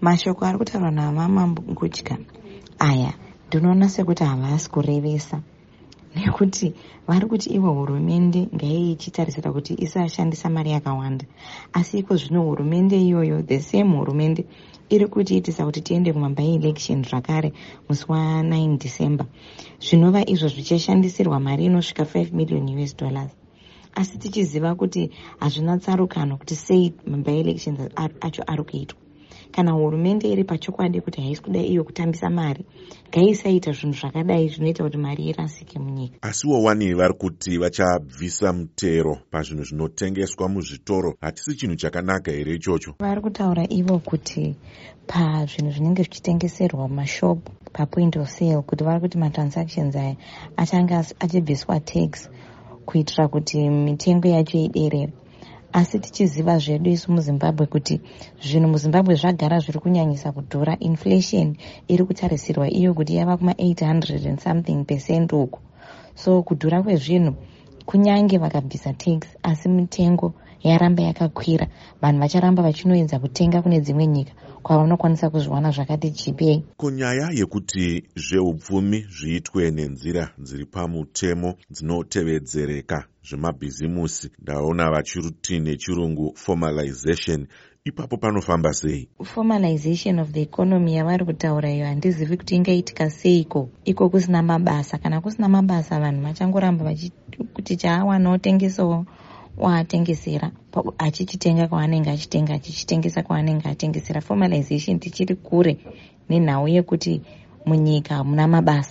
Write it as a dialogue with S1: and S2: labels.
S1: mashoko ari kutaurwa navamambungutya aya ndinoona sekuti havasi kurevesa. Nekuti vari kuti ivo hurumende ngaiye ichitarisira kuti isashandisa mari yakawanda. Asi iko zvino hurumende iyoyo the same hurumende iri kutiitisa kuti tiende kumabhai election zvakare musi wa9 december. Zvinova izvo zvichashandisirwa mari inosvika 5 million us dollars. Asi tichiziva kuti hazvina tsarukano kuti sei mabhai elections acho ari kuitwa kana hurumende iri pachokwadi kuti haisi kuda iyo kutambisa mari ngaisaita zvinhu zvakadai zvinoita kuti mari irasike munyika.
S2: Asiwo wani vari kuti vachabvisa mutero pazvinhu zvinotengeswa muzvitoro hatisi chinhu chakanaka here ichocho?
S1: Vari kutaura ivo kuti pazvinhu zvinenge zvichitengeserwa mumashopu papoint of sale kuti vari kuti matransactions aya achange achibviswa tax kuitira kuti mitengo yacho iderere asi tichiziva zvedu isu muzimbabwe kuti zvinhu muzimbabwe zvagara zviri kunyanyisa kudhura inflation iri kutarisirwa iyo kuti yava kuma800 and something percent uku. So kudhura kwezvinhu kunyange vakabvisa tax asi mitengo yaramba yakakwira. Vanhu vacharamba vachinoedza kutenga kune dzimwe nyika kwavanokwanisa kuzviwana zvakati chipei.
S2: Kunyaya yekuti zveupfumi zviitwe nenzira dziri pamutemo dzinotevedzereka zvemabhizimusi ndaona vachiruti nechirungu formalization ipapo panofamba sei?
S1: Formalization of the economy yavari kutaura iyo handizivi kuti ingaitika seiko. Iko kusina mabasa. Kana kusina mabasa vanhu vachangoramba kuti chaawanawo tengesawo waatengesera achichitenga kwaanenge achitenga achichitengesa kwaanenge atengesera. Formalization tichiri kure nenhau yekuti munyika hamuna mabasa